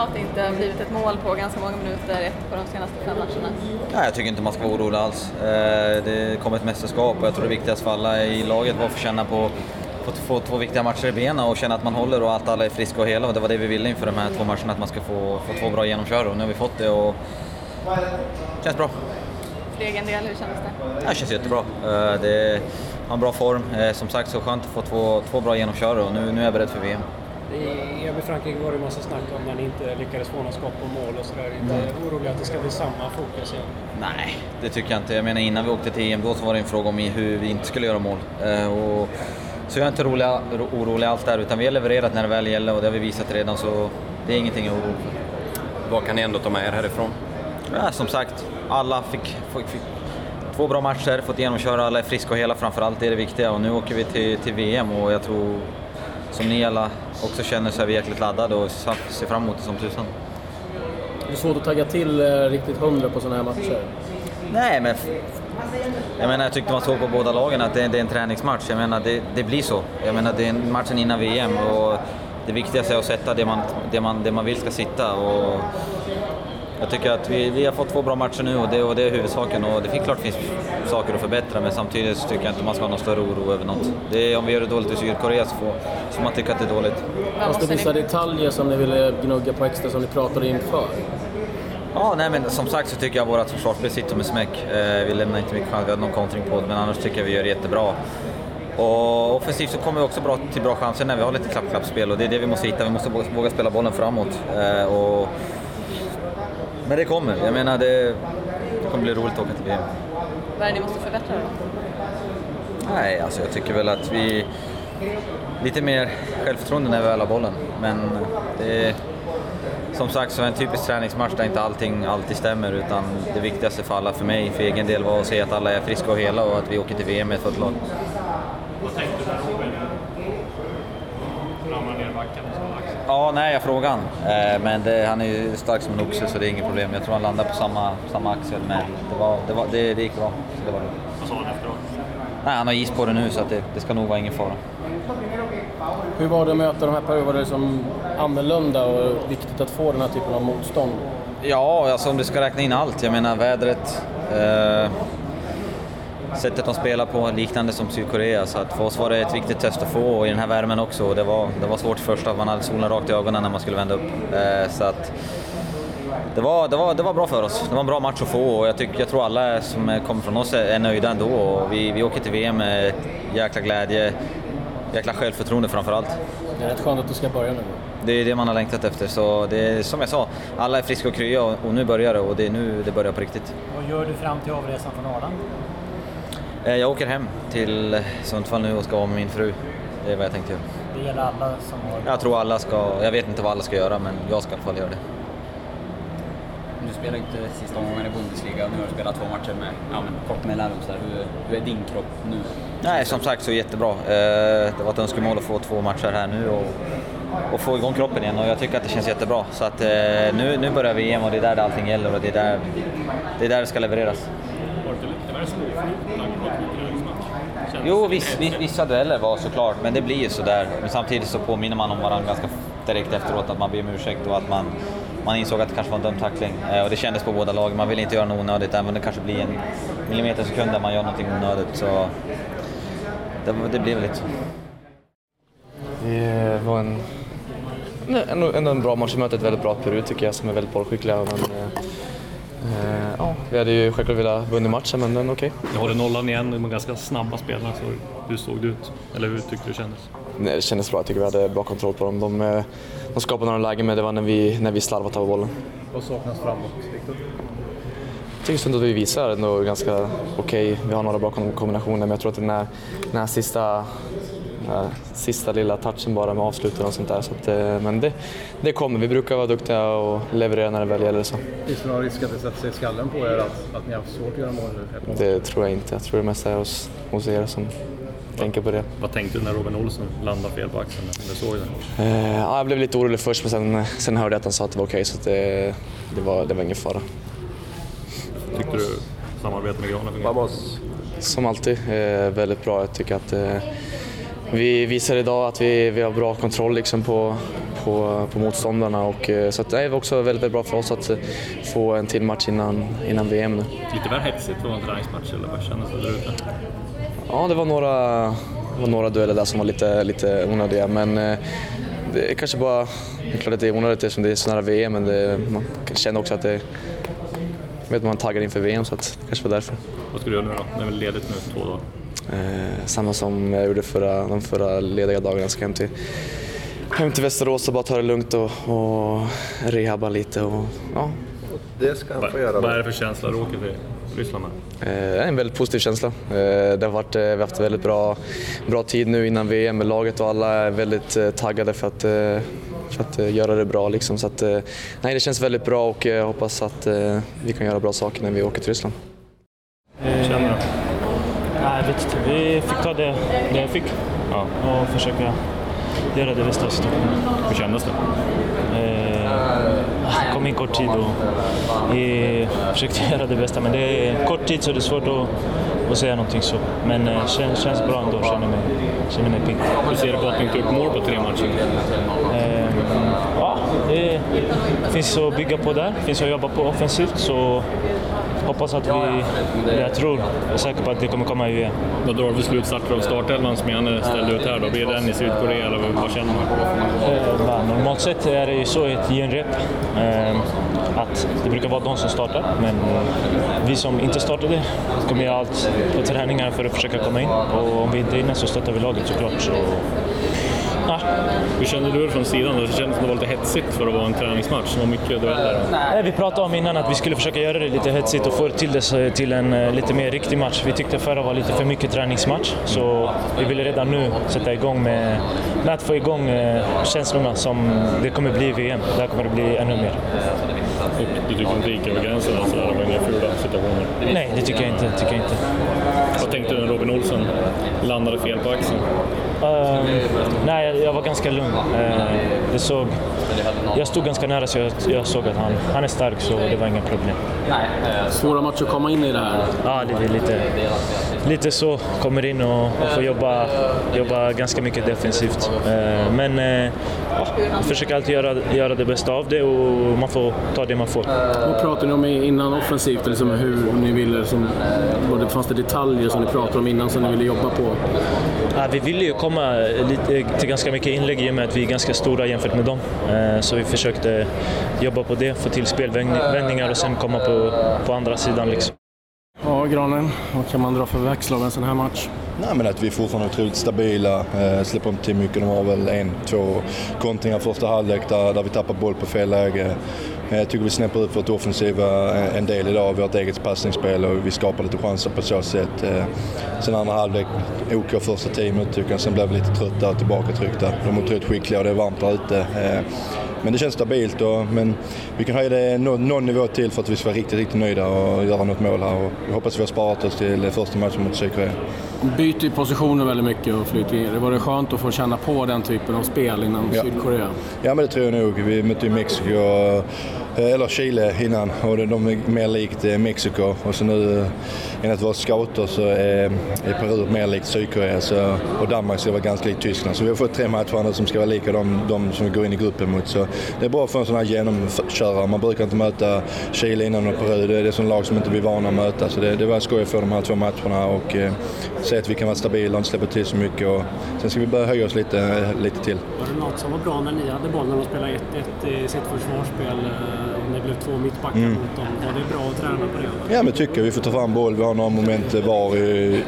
att det inte har blivit ett mål på ganska många minuter på de senaste fem matcherna? Nej, jag tycker inte man ska vara orolig alls. Eh, det kommer ett mästerskap och jag tror det viktigaste för alla i laget var att få känna på få, få två viktiga matcher i benen och känna att man håller och att alla är friska och hela. Och det var det vi ville inför de här två matcherna, att man ska få, få två bra genomkör och nu har vi fått det och det känns bra. För egen del, hur känns det? Det känns jättebra. Eh, det har en bra form. Eh, som sagt så skönt att få två, två bra genomkör och nu, nu är jag beredd för VM. I EM i Frankrike var det en massa snack om när ni inte lyckades få något skott på mål och sådär. Inte mm. orolig att det ska bli samma fokus igen? Nej, det tycker jag inte. Jag menar innan vi åkte till EM då så var det en fråga om hur vi inte skulle göra mål. Eh, och, så jag är inte orolig, orolig alls där, utan vi har levererat när det väl gäller och det har vi visat redan så det är ingenting att oroa för. Vad kan ni ändå ta med er härifrån? Ja, som sagt, alla fick, fick, fick två bra matcher, fått genomköra, alla är friska och hela framförallt, det är det viktiga. Och nu åker vi till, till VM och jag tror, som ni alla också känner, vi jäkligt laddade och ser fram emot det som tusan. Det är svårt att tagga till eh, riktigt hundra på sådana här matcher? Nej, men jag menar, jag tyckte man såg på båda lagen att det, det är en träningsmatch. Jag menar, det, det, blir så. Jag menar, det är matchen innan VM och det viktigaste är att sätta det man, det man, det man vill ska sitta. Och jag tycker att vi, vi har fått två bra matcher nu och det, och det är huvudsaken. Och det finns klart finns saker att förbättra men samtidigt tycker jag inte man ska ha någon större oro över något. Det är, om vi gör det dåligt i Sydkorea så får, så man tycker att det är dåligt. Fanns det vissa detaljer som ni ville gnugga på extra som ni pratade inför? Ja, nej men som sagt så tycker jag att vårt försvarsspel sitter med smäck. Eh, vi lämnar inte mycket chans, vi har någon kontring på det, men annars tycker jag vi gör det jättebra. Och offensivt så kommer vi också bra, till bra chanser när vi har lite klapp-klapp-spel och det är det vi måste hitta. Vi måste våga spela bollen framåt. Eh, och men det kommer. Jag menar, det, det kommer bli roligt att åka till VM. Vad är det ni måste förbättra då? Nej, alltså jag tycker väl att vi... Lite mer självförtroende när vi väl har bollen. Men det är som sagt så en typisk träningsmatch där inte allting alltid stämmer utan det viktigaste för alla, för mig, för egen del var att se att alla är friska och hela och att vi åker till VM med ett fullt lag. Vad tänkte du där Robin? Ramlar ner backen och så Ja, nej, jag frågade han. Eh, men det, han är ju stark som en oxe så det är inget problem. Jag tror han landar på samma, samma axel men det, var, det, var, det, det gick bra. Så det var Vad sa han efteråt? Nej, han har is på det nu så det, det ska nog vara ingen fara. Hur var det att möta de här perioderna? Var det som annorlunda och viktigt att få den här typen av motstånd? Ja, alltså om du ska räkna in allt. Jag menar vädret, eh, sättet de spelar på, liknande som Sydkorea. Så att för oss var det ett viktigt test att få och i den här värmen också. Det var, det var svårt först att man hade solen rakt i ögonen när man skulle vända upp. Eh, så att, det var, det, var, det var bra för oss. Det var en bra match att få och jag, tycker, jag tror alla som kommer från oss är nöjda ändå. Och vi, vi åker till VM med jäkla glädje, jäkla självförtroende framför allt. Det är rätt skönt att du ska börja nu. Det är det man har längtat efter. Så det är, som jag sa, alla är friska och krya och, och nu börjar det och det är nu det börjar på riktigt. Vad gör du fram till avresan från Arlanda? Eh, jag åker hem till Sundsvall nu och ska vara med min fru. Det är vad jag tänkte göra. Det gäller alla som har... Jag tror alla ska, jag vet inte vad alla ska göra men jag ska i alla fall göra det. Du spelar inte sista omgången i Bundesliga, nu har du spelat två matcher med ja, men kort mellanrum. Hur, hur är din kropp nu? Nej, som sagt så jättebra. Eh, det var ett önskemål att få två matcher här nu och, och få igång kroppen igen och jag tycker att det känns jättebra. Så att eh, nu, nu börjar VM och det är där allting gäller och det är där det, är där det ska levereras. Jo, viss, vissa dueller var såklart, men det blir ju sådär. Men samtidigt så påminner man om varandra ganska direkt efteråt, att man ber om ursäkt och att man, man insåg att det kanske var en dum tackling. Eh, och det kändes på båda lagen. Man vill inte göra något onödigt, även om det kanske blir en millimeter sekund där man gör någonting onödigt. Så det, det blev lite så. Det var en, en, en, en bra match. i mötet, väldigt bra Peru tycker jag, som är väldigt bollskickliga. Men, eh, Eh, ja, vi hade ju självklart velat vinna matchen, men den okej. Okay. Har du nollan igen, de ganska snabba spelarna. Så hur såg det ut? Eller hur tyckte du det kändes? Nej, det kändes bra. Jag tycker vi hade bra kontroll på dem. De, eh, de skapade några lägen, men det var när vi, när vi slarvade av bollen. Vad saknas framåt, Viktor? Jag tycker att vi visar ändå ganska okej. Okay. Vi har några bra kombinationer, men jag tror att den här, den här sista sista lilla touchen bara med avsluten och sånt där. Så att, eh, men det, det kommer. Vi brukar vara duktiga och leverera när det väl gäller. Så. Finns det någon risk att det sätter sig i skallen på er att, att ni har svårt att göra mål nu? Det tror jag inte. Jag tror det mest är hos, hos er som tänker på det. Vad tänkte du när Robin Olsson landade fel på axeln? Du såg det? Eh, ja, jag blev lite orolig först men sen, sen hörde jag att han sa att det var okej okay, så det, det, var, det var ingen fara. Tyckte du samarbetet med Granen fungerade? Som alltid, eh, väldigt bra. Jag tycker att eh, vi visar idag att vi, vi har bra kontroll liksom på, på på, motståndarna. Och, eh, så att, nej, det var också väldigt, väldigt bra för oss att eh, få en till match innan, innan VM nu. Lite väl hetsigt vara en träningsmatch, eller vad kändes det där ute? Ja, det var några, det var några dueller där som var lite, lite onödiga, men eh, det är kanske bara... Det är klart att det är onödigt eftersom det är så nära VM, men det, man känner också att det... Vet man är taggad inför VM, så att det kanske var därför. Vad ska du göra nu då? Det är väl ledigt nu två dagar? Eh, samma som jag gjorde förra, de förra lediga dagarna. Ska hem till, hem till Västerås och bara ta det lugnt och, och rehabba lite. Och, ja, Det ska han få Vad göra. vad är det för känsla du åker till Ryssland med? Eh, en väldigt positiv känsla. Eh, det har varit, eh, vi har haft en väldigt bra, bra tid nu innan VM med laget och alla är väldigt taggade för att, för att göra det bra. Liksom. Så att, nej, det känns väldigt bra och jag hoppas att vi kan göra bra saker när vi åker till Ryssland. Känner du? Nej, jag vet inte. Vi fick ta det, det jag fick Ja. och försöka göra det bästa av situationen. Hur kändes det? Eh, kom in kort tid och eh, försökte göra det bästa. Men det är kort tid så det är svårt att, att säga någonting så. Men eh, känns, känns bra ändå. Känner mig, känner mig pigg. Hur ser du på att ni inte gjort mål på tre matcher? Finns att bygga på där. finns att jobba på offensivt. Så hoppas att vi... Jag tror, jag är säker på att det kommer komma i VM. Vad drar du för slutsatser av startelvan som Janne ställde ut här då? Blir det den i Sydkorea eller vad- känner man? Eh, Normalt sett är det ju så i ett genrep eh, att det brukar vara de som startar. Men vi som inte startade kommer göra allt på träningar för att försöka komma in. Och om vi inte är inne så stöttar vi laget såklart. Så, ja. Hur kände du det från sidan? Det kändes som det var lite hetsigt för att vara en träningsmatch. Det var mycket dueller. Nej, Vi pratade om innan att vi skulle försöka göra det lite hetsigt och få till det till en eh, lite mer riktig match. Vi tyckte förra var lite för mycket träningsmatch. Så vi ville redan nu sätta igång med, med att få igång eh, känslorna som det kommer bli i VM. Där kommer det bli ännu mer. Du tycker inte det gick över gränsen? Alltså, det var inga fula situationer? Nej, det tycker jag inte. Tycker jag inte. Vad tänkte du när Robin Olsson landade fel på axeln? Ehm, nej, jag- var ganska lugn. Uh, såg, jag stod ganska nära så jag, jag såg att han, han är stark så det var inga problem. Svåra matcher att komma in i det här. Ja, är lite, lite så. Kommer in och, och får jobba, jobba ganska mycket defensivt. Eh, men eh, ja, försöker alltid göra, göra det bästa av det och man får ta det man får. Vad pratade ni om innan offensivt? Liksom hur ni ville, liksom, både fanns det detaljer som ni pratade om innan som ni ville jobba på? Ja, vi ville ju komma lite, till ganska mycket inlägg i och med att vi är ganska stora jämfört med dem. Eh, Så vi försökte jobba på det, få till spelvändningar och sen komma på, på andra sidan. Liksom. Ja, Granen, vad kan man dra för växlar av en sån här match? Nej, men att vi är fortfarande otroligt stabila, eh, släpper inte till mycket. De har väl en, två kontringar första halvlek där, där vi tappar boll på fel läge. Eh, jag tycker vi snäpper upp vårt offensiva eh, en del idag, vårt eget passningsspel och vi skapar lite chanser på så sätt. Eh, sen andra halvlek, OK första tio minuter tycker jag, sen blev vi lite trötta och tillbakatryckta. De är otroligt skickliga och det är varmt där ute. Men det känns stabilt, och, men vi kan höja det någon, någon nivå till för att vi ska vara riktigt, riktigt nöjda och göra något mål här. Och jag hoppas vi har sparat oss till första matchen mot Sydkorea. Byter ju positioner väldigt mycket och flyter in. Det var det skönt att få känna på den typen av spel innan Ja. Sydkorea? Ja men det tror jag nog. Vi mötte ju Mexiko, eh, Eh, eller Chile innan och de- är mer likt eh, Mexiko. Och så nu eh, enligt våra scouter så är, är Peru mer likt Sydkorea så, och Danmark ska vara ganska likt Tyskland. Så vi har fått tre matcher nu som ska vara lika de, de som vi går in i gruppen mot. Så det är bra för en sån här genomkörare. Man brukar inte möta Chile innan och Peru. Det är det som lag som inte vi är vana att möta. Så det, det var skoj att få de här två matcherna och eh, se att vi kan vara stabila och inte släppa till så mycket. Och sen ska vi börja höja oss lite, lite till. Var det något som var bra när ni hade bollen och spelade 1-1 i sitt försvarsspel? Det blev två mittbackar Mm. mot dem. Var det bra att träna på det? Ja, men tycker jag. Vi får ta fram boll. Vi har några moment var i,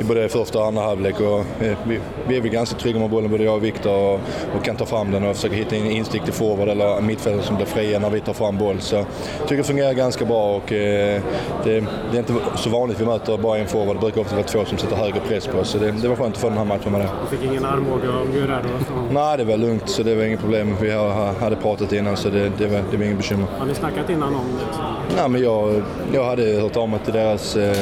i både första och andra halvlek. Och, vi, vi är väl ganska trygga med bollen, både jag och Viktor, och, och kan ta fram den och försöka hitta in instick till forward eller mittfältare som blir fria när vi tar fram boll. Så jag tycker det fungerar ganska bra och eh, det, det är inte så vanligt vi möter bara en forward. Det brukar ofta vara två som sätter högre press på oss. Så det, det var skönt att få den här matchen med det. Du fick ingen armbåge av Guerrero? Nej, det var lugnt så det var inget problem. Vi hade pratat innan så det, det, var, det var inget bekymmer. Har ni snackat innan om det? Nej, men jag, jag hade hört av mig till deras, eh,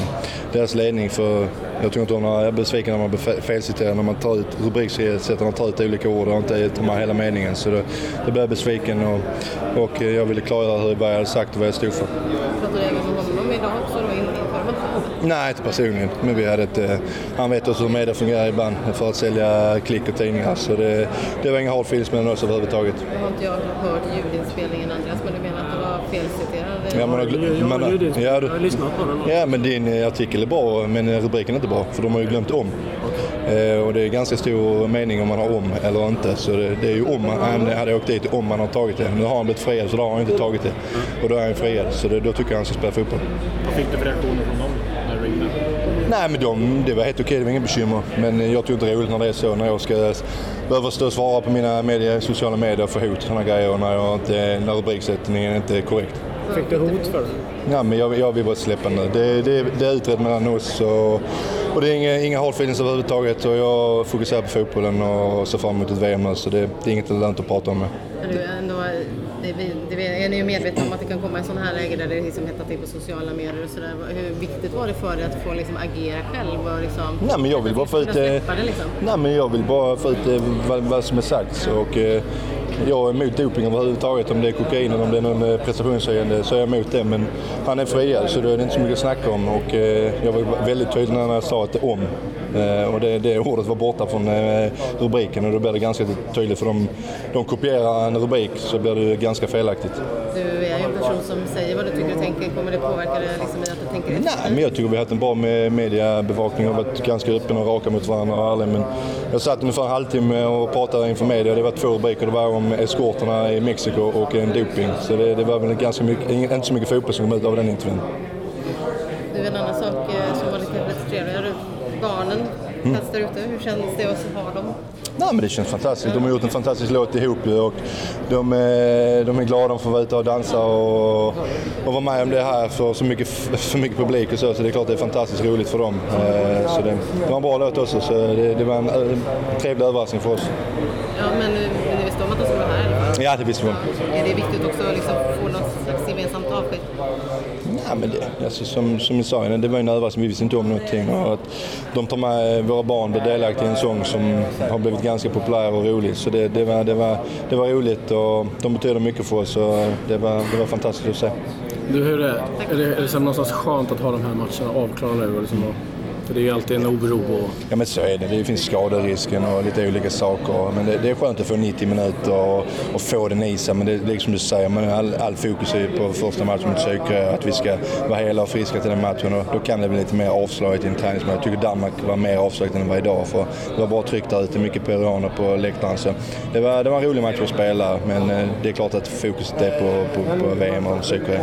deras ledning för jag tror inte jag är besviken när man blir fe- felciterad när man tar ut rubriksättarna tar ut olika ord och inte tar med hela meningen. Så då, då blev jag besviken och, och eh, jag ville klargöra hur, vad jag hade sagt och vad jag stod för. Pratade du även med honom idag också då inför? Nej, inte personligen. Men vi hade ett, eh, han vet också hur media fungerar ibland för att sälja klick och tidningar. Så det, det var inga hard feelings mellan oss överhuvudtaget. Nu har inte jag hört ljudinspelningen Andreas, men du menar att det var felciterad? Ja, man har, Jag man har har, ljudinspelning. ja, Jag du, har lyssnat på den. ja, men din eh, artikel är bra, men rubriken är inte bra. För de har ju glömt om. Eh, och det är ganska stor mening om man har om eller inte. Så det, det är ju om han hade åkt dit om man har tagit det. Nu har han blivit friad så då har han inte tagit det. Och då är han friad. Så det, då tycker jag han ska spela fotboll. Vad fick du för reaktioner från dem när du ringde? Nej men de, det var helt okej, det var inga bekymmer. Men jag tycker inte det är roligt när det är så, när jag ska behöva stå och svara på mina medier, sociala medier få hot och sådana grejer och när, jag inte, när rubriksättningen inte är korrekt. Fick du hot för det? Ja, men jag, jag vill bara släppa nu. Det, det, det är utrett mellan oss och, och det är inga, inga hard feelings överhuvudtaget och jag fokuserar på fotbollen och ser fram emot ett VM nu så det, det är inget lönt att prata om. Är, du ändå, det, det, är ni ju medvetna om att det kan komma en sån här läge där det liksom hettar till på sociala medier och sådär. Hur viktigt var det för dig att få liksom agera själv och liksom... Nej men jag vill bara få ut, eh, liksom? nej, men jag vill bara få ut eh, vad, vad som är sagt. Och, eh, jag är emot doping överhuvudtaget. Om det är kokain eller om det är någon eh, prestationshöjande så är jag emot det. Men han är friad så då är det inte så mycket att snacka om. Och, eh, jag var väldigt tydlig när jag sa att det är om. Eh, och det, det ordet var borta från rubriken och då blir det ganska tydligt för de, de kopierar en rubrik så blir det ganska felaktigt. Du person som säger vad du tycker och tänker. Kommer det påverka dig liksom att du tänker efter? Nej, men jag tycker vi har haft en bra med mediebevakning och varit ganska öppna och raka mot varandra och ärliga. Men jag satt ungefär en halvtimme och pratade inför media. Det var två rubriker. Det var om eskorterna i Mexiko och en doping. Så det, det var väl ganska mycket, inte så mycket fotboll som kom ut av den intervjun. Du, en annan sak eh, som var lite, lite trevligare. Barnen Mm. fanns där ute. Hur känns det att ha dem? Nej, men det känns fantastiskt. De har gjort en fantastisk låt ihop ju och de, är- de är glada att få vara ute och dansa och, och vara med om det här för så mycket, för mycket publik och så. Så det är klart det är fantastiskt roligt för dem. Eh, så det, det var en bra låt också så det, det var en en trevlig överraskning för oss. Ja, eh, men ni visste om att de skulle vara här? Ja, det visste vi om. Är det viktigt också att liksom få något slags gemensamt avsked? Ja, men det, alltså, som, som jag sa, innan, det var en överraskning. Vi visste inte om någonting. Och att de tar med våra barn blir delaktiga i en sång som har blivit ganska populär och rolig. Så det, det, var, det, var, det var roligt och de betyder mycket för oss. Och det, var, det var fantastiskt att se. Du, hur är det? Är det, är det så någonstans skönt att ha de här matcherna avklarade nu? och Liksom, och, för det är ju alltid en oro. Och, Ja men så är det. Det finns skaderisken och lite olika saker. Men det, det är skönt att få 90 minuter och, och få den i sig. Men det, det är som du säger, men all, all fokus är på första matchen mot Sydkorea. Att vi ska vara hela och friska till den matchen. Och då kan det bli lite mer avslaget i en träningsmatch. Jag tycker Danmark var mer avslaget än var idag. För det var bra tryck där ute, mycket peruaner på läktaren. Så det, var, det var en rolig match att spela. Men eh, det är klart att fokuset är på, på, på VM och Sydkorea.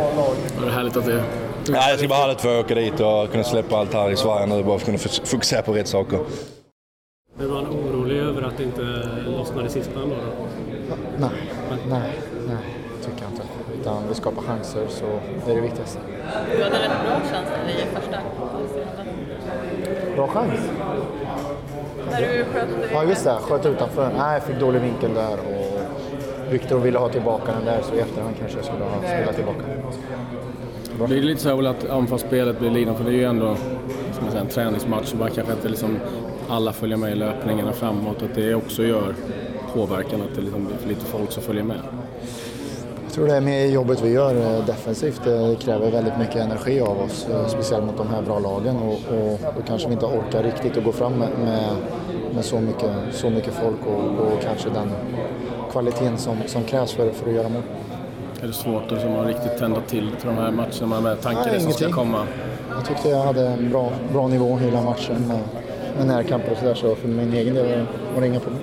det är härligt att det Ja, jag ska bara härligt få åka dit och kunna släppa allt här i Sverige nu. Bara för att kunna fokusera på rätt saker. Men var han orolig över att det inte lossnade i sista ändå? Då? Nej, nej, nej, tycker jag inte. Utan vi skapar chanser så det är det viktigaste. Du hade rätt bra chans i första. Bra chans. När du sköt Ja, just det. Sköt utanför. Nej, jag fick dålig vinkel där och Viktor ville ha tillbaka den där så i efterhand kanske jag skulle ha spelat tillbaka. Det är lite så här att anfallsspelet blir lidande för det är ju ändå som säga, en träningsmatch och bara kanske inte liksom alla följer med i löpningarna framåt. Att det också gör påverkan att det liksom blir för lite folk som följer med. Jag tror det är med jobbet vi gör eh, defensivt. Det kräver väldigt mycket energi av oss, eh, speciellt mot de här bra lagen och, och då kanske vi inte orkar riktigt att gå fram med, med, med så, mycket, så mycket folk och, och kanske den kvaliteten som, som krävs för, för att göra mål. Är det svårt att liksom, riktigt tända till till de här matcherna med det som ska ingenting. komma? Jag tyckte jag hade en bra, bra nivå hela matchen med, med närkamper och sådär så för min egen del var det inga problem.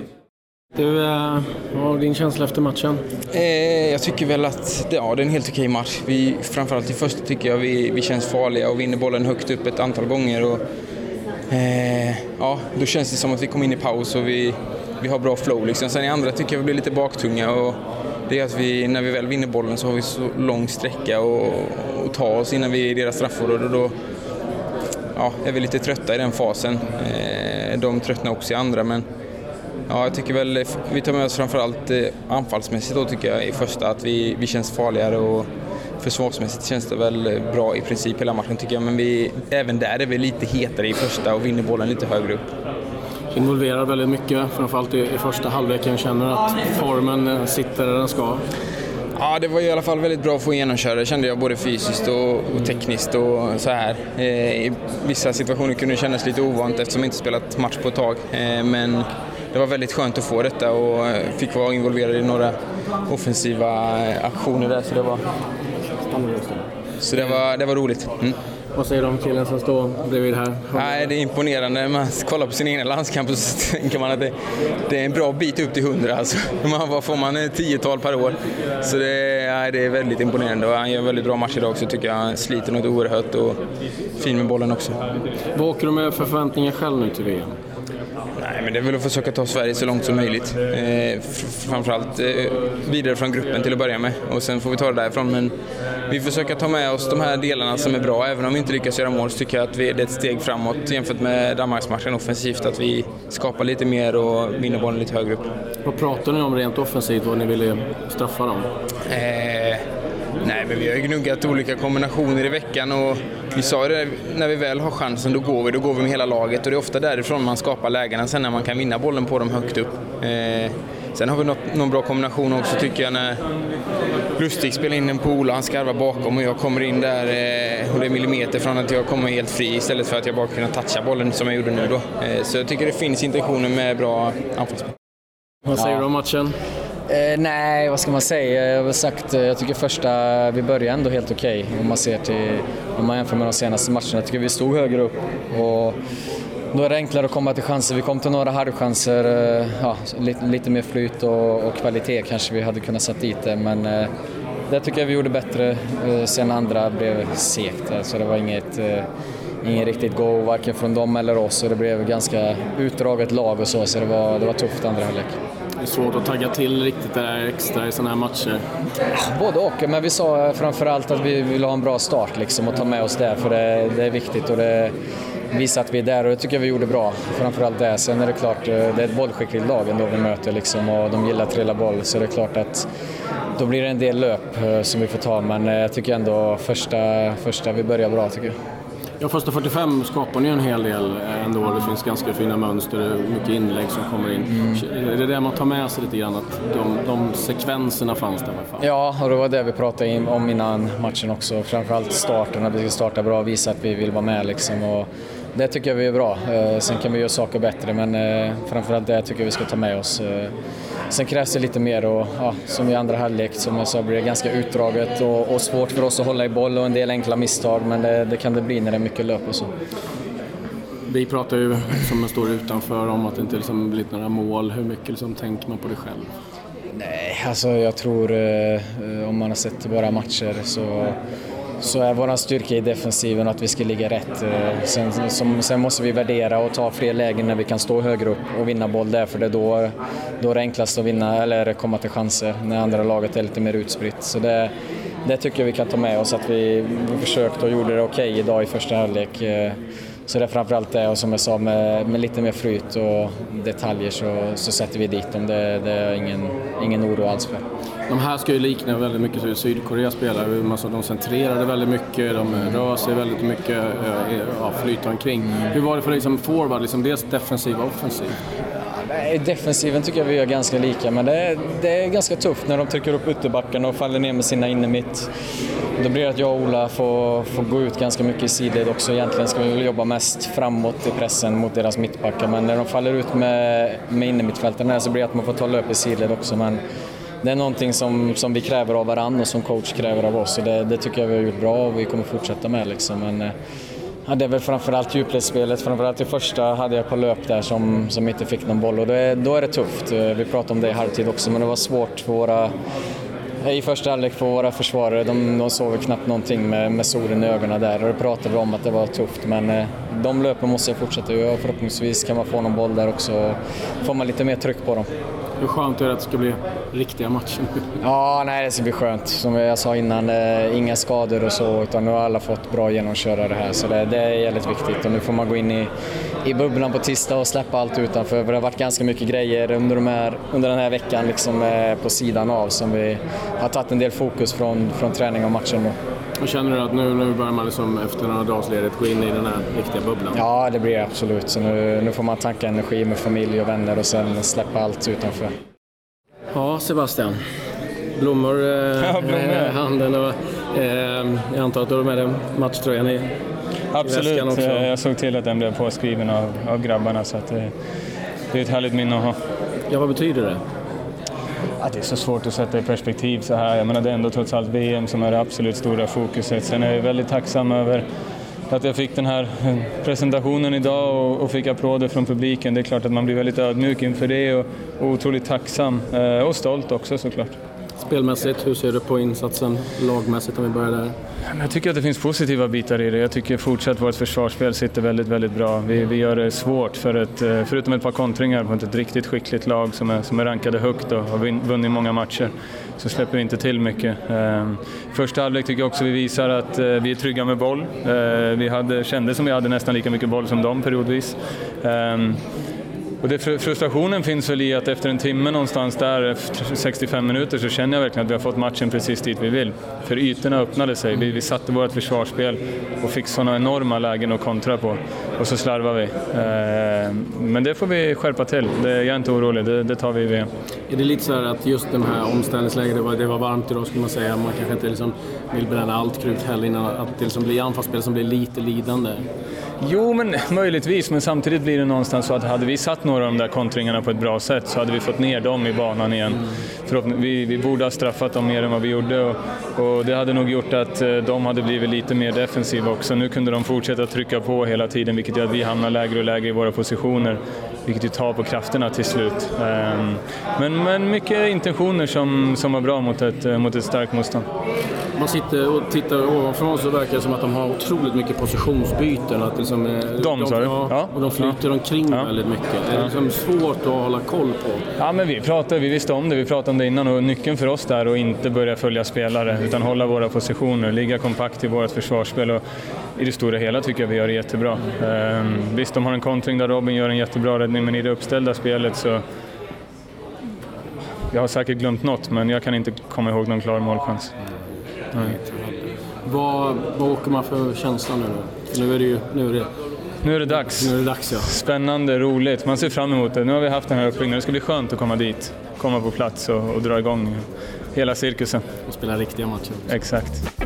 Du, eh, vad var din känsla efter matchen? Eh, jag tycker väl att det, ja, det är en helt okej match. Vi, framförallt i första tycker jag vi, vi känns farliga och vinner bollen högt upp ett antal gånger. Och, eh, ja, då känns det som att vi kommer in i paus och vi, vi har bra flow. Liksom. Sen i andra tycker jag vi blir lite baktunga. Och det är att vi, när vi väl vinner bollen så har vi så lång sträcka att ta oss innan vi är i deras straffområde. Då, ja, är vi lite trötta i den fasen. Eh, de tröttnar också i andra men Ja, jag tycker väl vi tar med oss framförallt eh, anfallsmässigt då tycker jag i första att vi, vi känns farligare och försvarsmässigt känns det väl eh, bra i princip hela matchen tycker jag men vi, även där är vi lite hetare i första och vinner bollen lite högre upp. Involverar väldigt mycket, framförallt i, i första halvleken. Känner att formen eh, sitter där den ska. Ja, det var i alla fall väldigt bra att få genomköra det kände jag, både fysiskt och, och tekniskt och så här. Eh, I vissa situationer kunde det kännas lite ovant eftersom jag inte spelat match på ett tag. Eh, men det var väldigt skönt att få detta och eh, fick vara involverad i några offensiva aktioner där. Så det var, så det var, det var roligt. Mm. Vad säger du om killen som står bredvid här? Nej, det är imponerande. Man kollar på sin egna landskamp och så tänker man att det, det är en bra bit upp till 100. Alltså. Man, vad får man? Ett tiotal per år. Så det, nej, det är väldigt imponerande och han gör en väldigt bra match idag också tycker jag. Han sliter något oerhört och fin med bollen också. Vad åker du med för förväntningar själv nu till VM? Nej, men det är väl att försöka ta Sverige så långt som möjligt. Eh, framförallt eh, vidare från gruppen till att börja med och sen får vi ta det därifrån. Men vi försöker ta med oss de här delarna som är bra. Även om vi inte lyckas göra mål så tycker jag att vi, det är ett steg framåt jämfört med Danmarksmatchen offensivt. Att vi skapar lite mer och vinner bollen lite högre upp. Vad pratar ni om rent offensivt, vad ni ville straffa dem? Eh, nej, men vi har ju gnuggat olika kombinationer i veckan och vi sa det, när vi väl har chansen då går vi, då går vi med hela laget och det är ofta därifrån man skapar lägena sen när man kan vinna bollen på dem högt upp. Eh, sen har vi något, någon bra kombination också tycker jag när Lustig spelar in en pool och han skarvar bakom och jag kommer in där eh, och det är millimeter från att jag kommer helt fri istället för att jag bara kunna toucha bollen som jag gjorde nu då. Eh, så jag tycker det finns intentioner med bra anfallsspel. Vad säger du om matchen? Eh, nej, vad ska man säga? Jag har sagt, eh, jag tycker första, vi började ändå helt okej okay, om man ser till, om man jämför med de senaste matcherna. Jag tycker vi stod högre upp och då är det enklare att komma till chanser. Vi kom till några halvchanser, eh, ja, lite, lite mer flyt och, och, kvalitet kanske vi hade kunnat sätta dit det, men eh, det tycker jag vi gjorde bättre. Eh, sen andra blev segt, så det var inget ingen riktigt go, varken från dem eller oss och det blev ganska utdraget lag och så, så det var, det var tufft andra halvlek. Det är svårt att tagga till riktigt där extra i sådana här matcher? Både och, men vi sa framförallt att vi vill ha en bra start liksom och ta med oss det, för det, det är viktigt och det visa att vi är där och det tycker jag vi gjorde bra. Framförallt det. Sen är det klart, det är ett bollskickligt lag ändå vi möter liksom och de gillar att trilla boll så det är klart att då blir det en del löp eh, som vi får ta men eh, jag tycker ändå första, första vi börjar bra tycker jag. Ja, första 45 skapar ni en hel del eh, ändå. Det finns ganska fina mönster, mycket inlägg som kommer in. Mm. Är det det man tar med sig lite grann? Att de, de sekvenserna fanns där i alla fall? Ja, och det var det vi pratade om innan matchen också. Framförallt starten, att vi ska starta bra och visa att vi vill vara med liksom. Och det tycker jag vi är bra. Eh, sen kan vi göra saker bättre men eh, framförallt det tycker jag vi ska ta med oss. Eh, sen krävs det lite mer och ja, som i andra halvlek som jag sa blir det ganska utdraget och, och, svårt för oss att hålla i boll och en del enkla misstag men det, det kan det bli när det är mycket löp och så. Vi pratar ju, som står utanför, om att det inte liksom blivit några mål. Hur mycket liksom tänker man på det själv? Nej, alltså jag tror eh, om man har sett våra matcher så så är vår styrka i defensiven att vi ska ligga rätt. Eh, sen, som, sen, måste vi värdera och ta fler lägen när vi kan stå högre upp och vinna boll där, för det är då, då är det enklast att vinna eller komma till chanser när andra laget är lite mer utspritt. Så det, det tycker jag vi kan ta med oss, att vi, vi försökte och gjorde det okej okay idag i första halvlek. Eh, så det är framförallt det och som jag sa med, med lite mer flyt och detaljer så, så sätter vi dit dem. Det, det är ingen, ingen oro alls för. De här ska ju likna väldigt mycket hur Sydkorea spelar. De centrerade väldigt mycket, de rör sig väldigt mycket, eh, ja, flyter omkring. Hur var det för dig liksom forward, liksom dels defensiv och offensiv? Nej, defensiven tycker jag vi gör ganska lika, men det är, det är ganska tufft när de trycker upp ytterbackarna och faller ner med sina innermitt. Då blir det att jag och Ola får, får gå ut ganska mycket i sidled också. Egentligen ska vi väl jobba mest framåt i pressen mot deras mittbackar, men när de faller ut med, med innermittfältarna så blir det att man får ta löp i sidled också. Men det är någonting som, som vi kräver av varandra och som coach kräver av oss och det, det tycker jag vi har gjort bra och vi kommer fortsätta med. Liksom. Men, eh, Ja, det är väl framförallt djupledsspelet. Framförallt i första hade jag på löp där som, som inte fick någon boll och då är, då är det tufft. Eh, vi pratade om det i halvtid också men det var svårt för våra eh, i första halvlek för våra försvarare. De, de såg knappt någonting med, med solen i ögonen där och det pratade vi om att det var tufft men eh, de löpen måste jag fortsätta göra och förhoppningsvis kan man få någon boll där också. Får man lite mer tryck på dem. Hur skönt är det att det ska bli riktiga matcher? Ja, nej, det ska bli skönt. Som jag sa innan, eh, inga skador och så, utan nu har alla fått bra genomköra det här. Så det, det är väldigt viktigt och nu får man gå in i, i bubblan på tisdag och släppa allt utanför. För det har varit ganska mycket grejer under, de här, under den här veckan liksom, eh, på sidan av som vi har tagit en del fokus från, från träning och matchen. Och känner du att nu, nu börjar man liksom efter några dagars ledigt gå in i den här riktiga bubblan? Ja, det blir det absolut. Så nu, nu får man tanka energi med familj och vänner och sen släppa allt utanför. Ja, Sebastian. blommor eh, Ja, i handen. Och, eh, jag antar att du har med dig matchtröjan i, i Absolut, också. Eh, jag såg till att den blev påskriven av, av grabbarna så att det, det är ett härligt minne att ha. Ja, vad betyder det? Ja, det är så svårt att sätta i perspektiv så här. Jag menar, det är ändå trots allt VM som är det absolut stora fokuset. Sen är jag väldigt tacksam över att jag fick den här eh, presentationen idag och, och fick applåder från publiken. Det är klart att man blir väldigt ödmjuk inför det och, och otroligt tacksam eh, och stolt också såklart. Spelmässigt, hur ser du på insatsen lagmässigt om vi börjar där? Jag tycker att det finns positiva bitar i det. Jag tycker fortsatt vårt försvarsspel sitter väldigt, väldigt bra. Vi, vi gör det svårt för ett, eh, förutom ett par kontringar mot ett riktigt skickligt lag som är, som är rankade högt och har vunnit många matcher så släpper vi inte till mycket. Ehm, första halvlek tycker jag också vi visar att eh, vi är trygga med boll. Eh, vi hade, kände som vi hade nästan lika mycket boll som dem periodvis. Ehm, och det, fr- frustrationen finns väl i att efter en timme någonstans där, efter 65 minuter, så känner jag verkligen att vi har fått matchen precis dit vi vill. För ytorna öppnade sig, vi, vi satte vårt försvarsspel och fick sådana enorma lägen att kontra på. Och så slarvar vi. Eh, men det får vi skärpa till, det, jag är inte orolig, det, det tar vi i VM. Är det lite så här att just de här omställningsläget, det var, det var varmt idag skulle man säga, man kanske inte liksom vill bränna allt krut heller innan att det liksom blir anfallsspel som blir lite lidande? Jo, men möjligtvis, men samtidigt blir det någonstans så att hade vi satt några av de där kontringarna på ett bra sätt så hade vi fått ner dem i banan igen. Vi, vi borde ha straffat dem mer än vad vi gjorde och, och det hade nog gjort att eh, de hade blivit lite mer defensiva också. Nu kunde de fortsätta trycka på hela tiden vilket gör att vi hamnar lägre och lägre i våra positioner. Vilket ju tar på krafterna till slut. Ehm, Men, men mycket intentioner som, som var bra mot ett, mot ett starkt motstånd. Man sitter och tittar ovanifrån så verkar det som att de har otroligt mycket positionsbyten. Att liksom, eh, De, sa du? ja, Ja. Och de flyter omkring väldigt mycket. Det är Ja. liksom svårt att hålla koll på. Ja, men vi, pratade, vi visste om det, vi pratade om det innan och nyckeln för oss där är att inte börja följa spelare utan hålla våra positioner, ligga kompakt i vårt försvarsspel och i det stora hela tycker jag vi gör det jättebra. Ehm, visst, de har en kontring där Robin gör en jättebra räddning men i det uppställda spelet så jag har säkert glömt något men jag kan inte komma ihåg någon klar målchans. Nej. Vad, vad åker man för känsla nu då? För nu är det ju... Nu är det, Nu är det dags. Nu är det dags ja. Spännande, roligt. Man ser fram emot det. Nu har vi haft den här uppbyggnaden. Det ska bli skönt att komma dit, komma på plats och, och dra igång hela cirkusen. Och spela riktiga matcher. Exakt.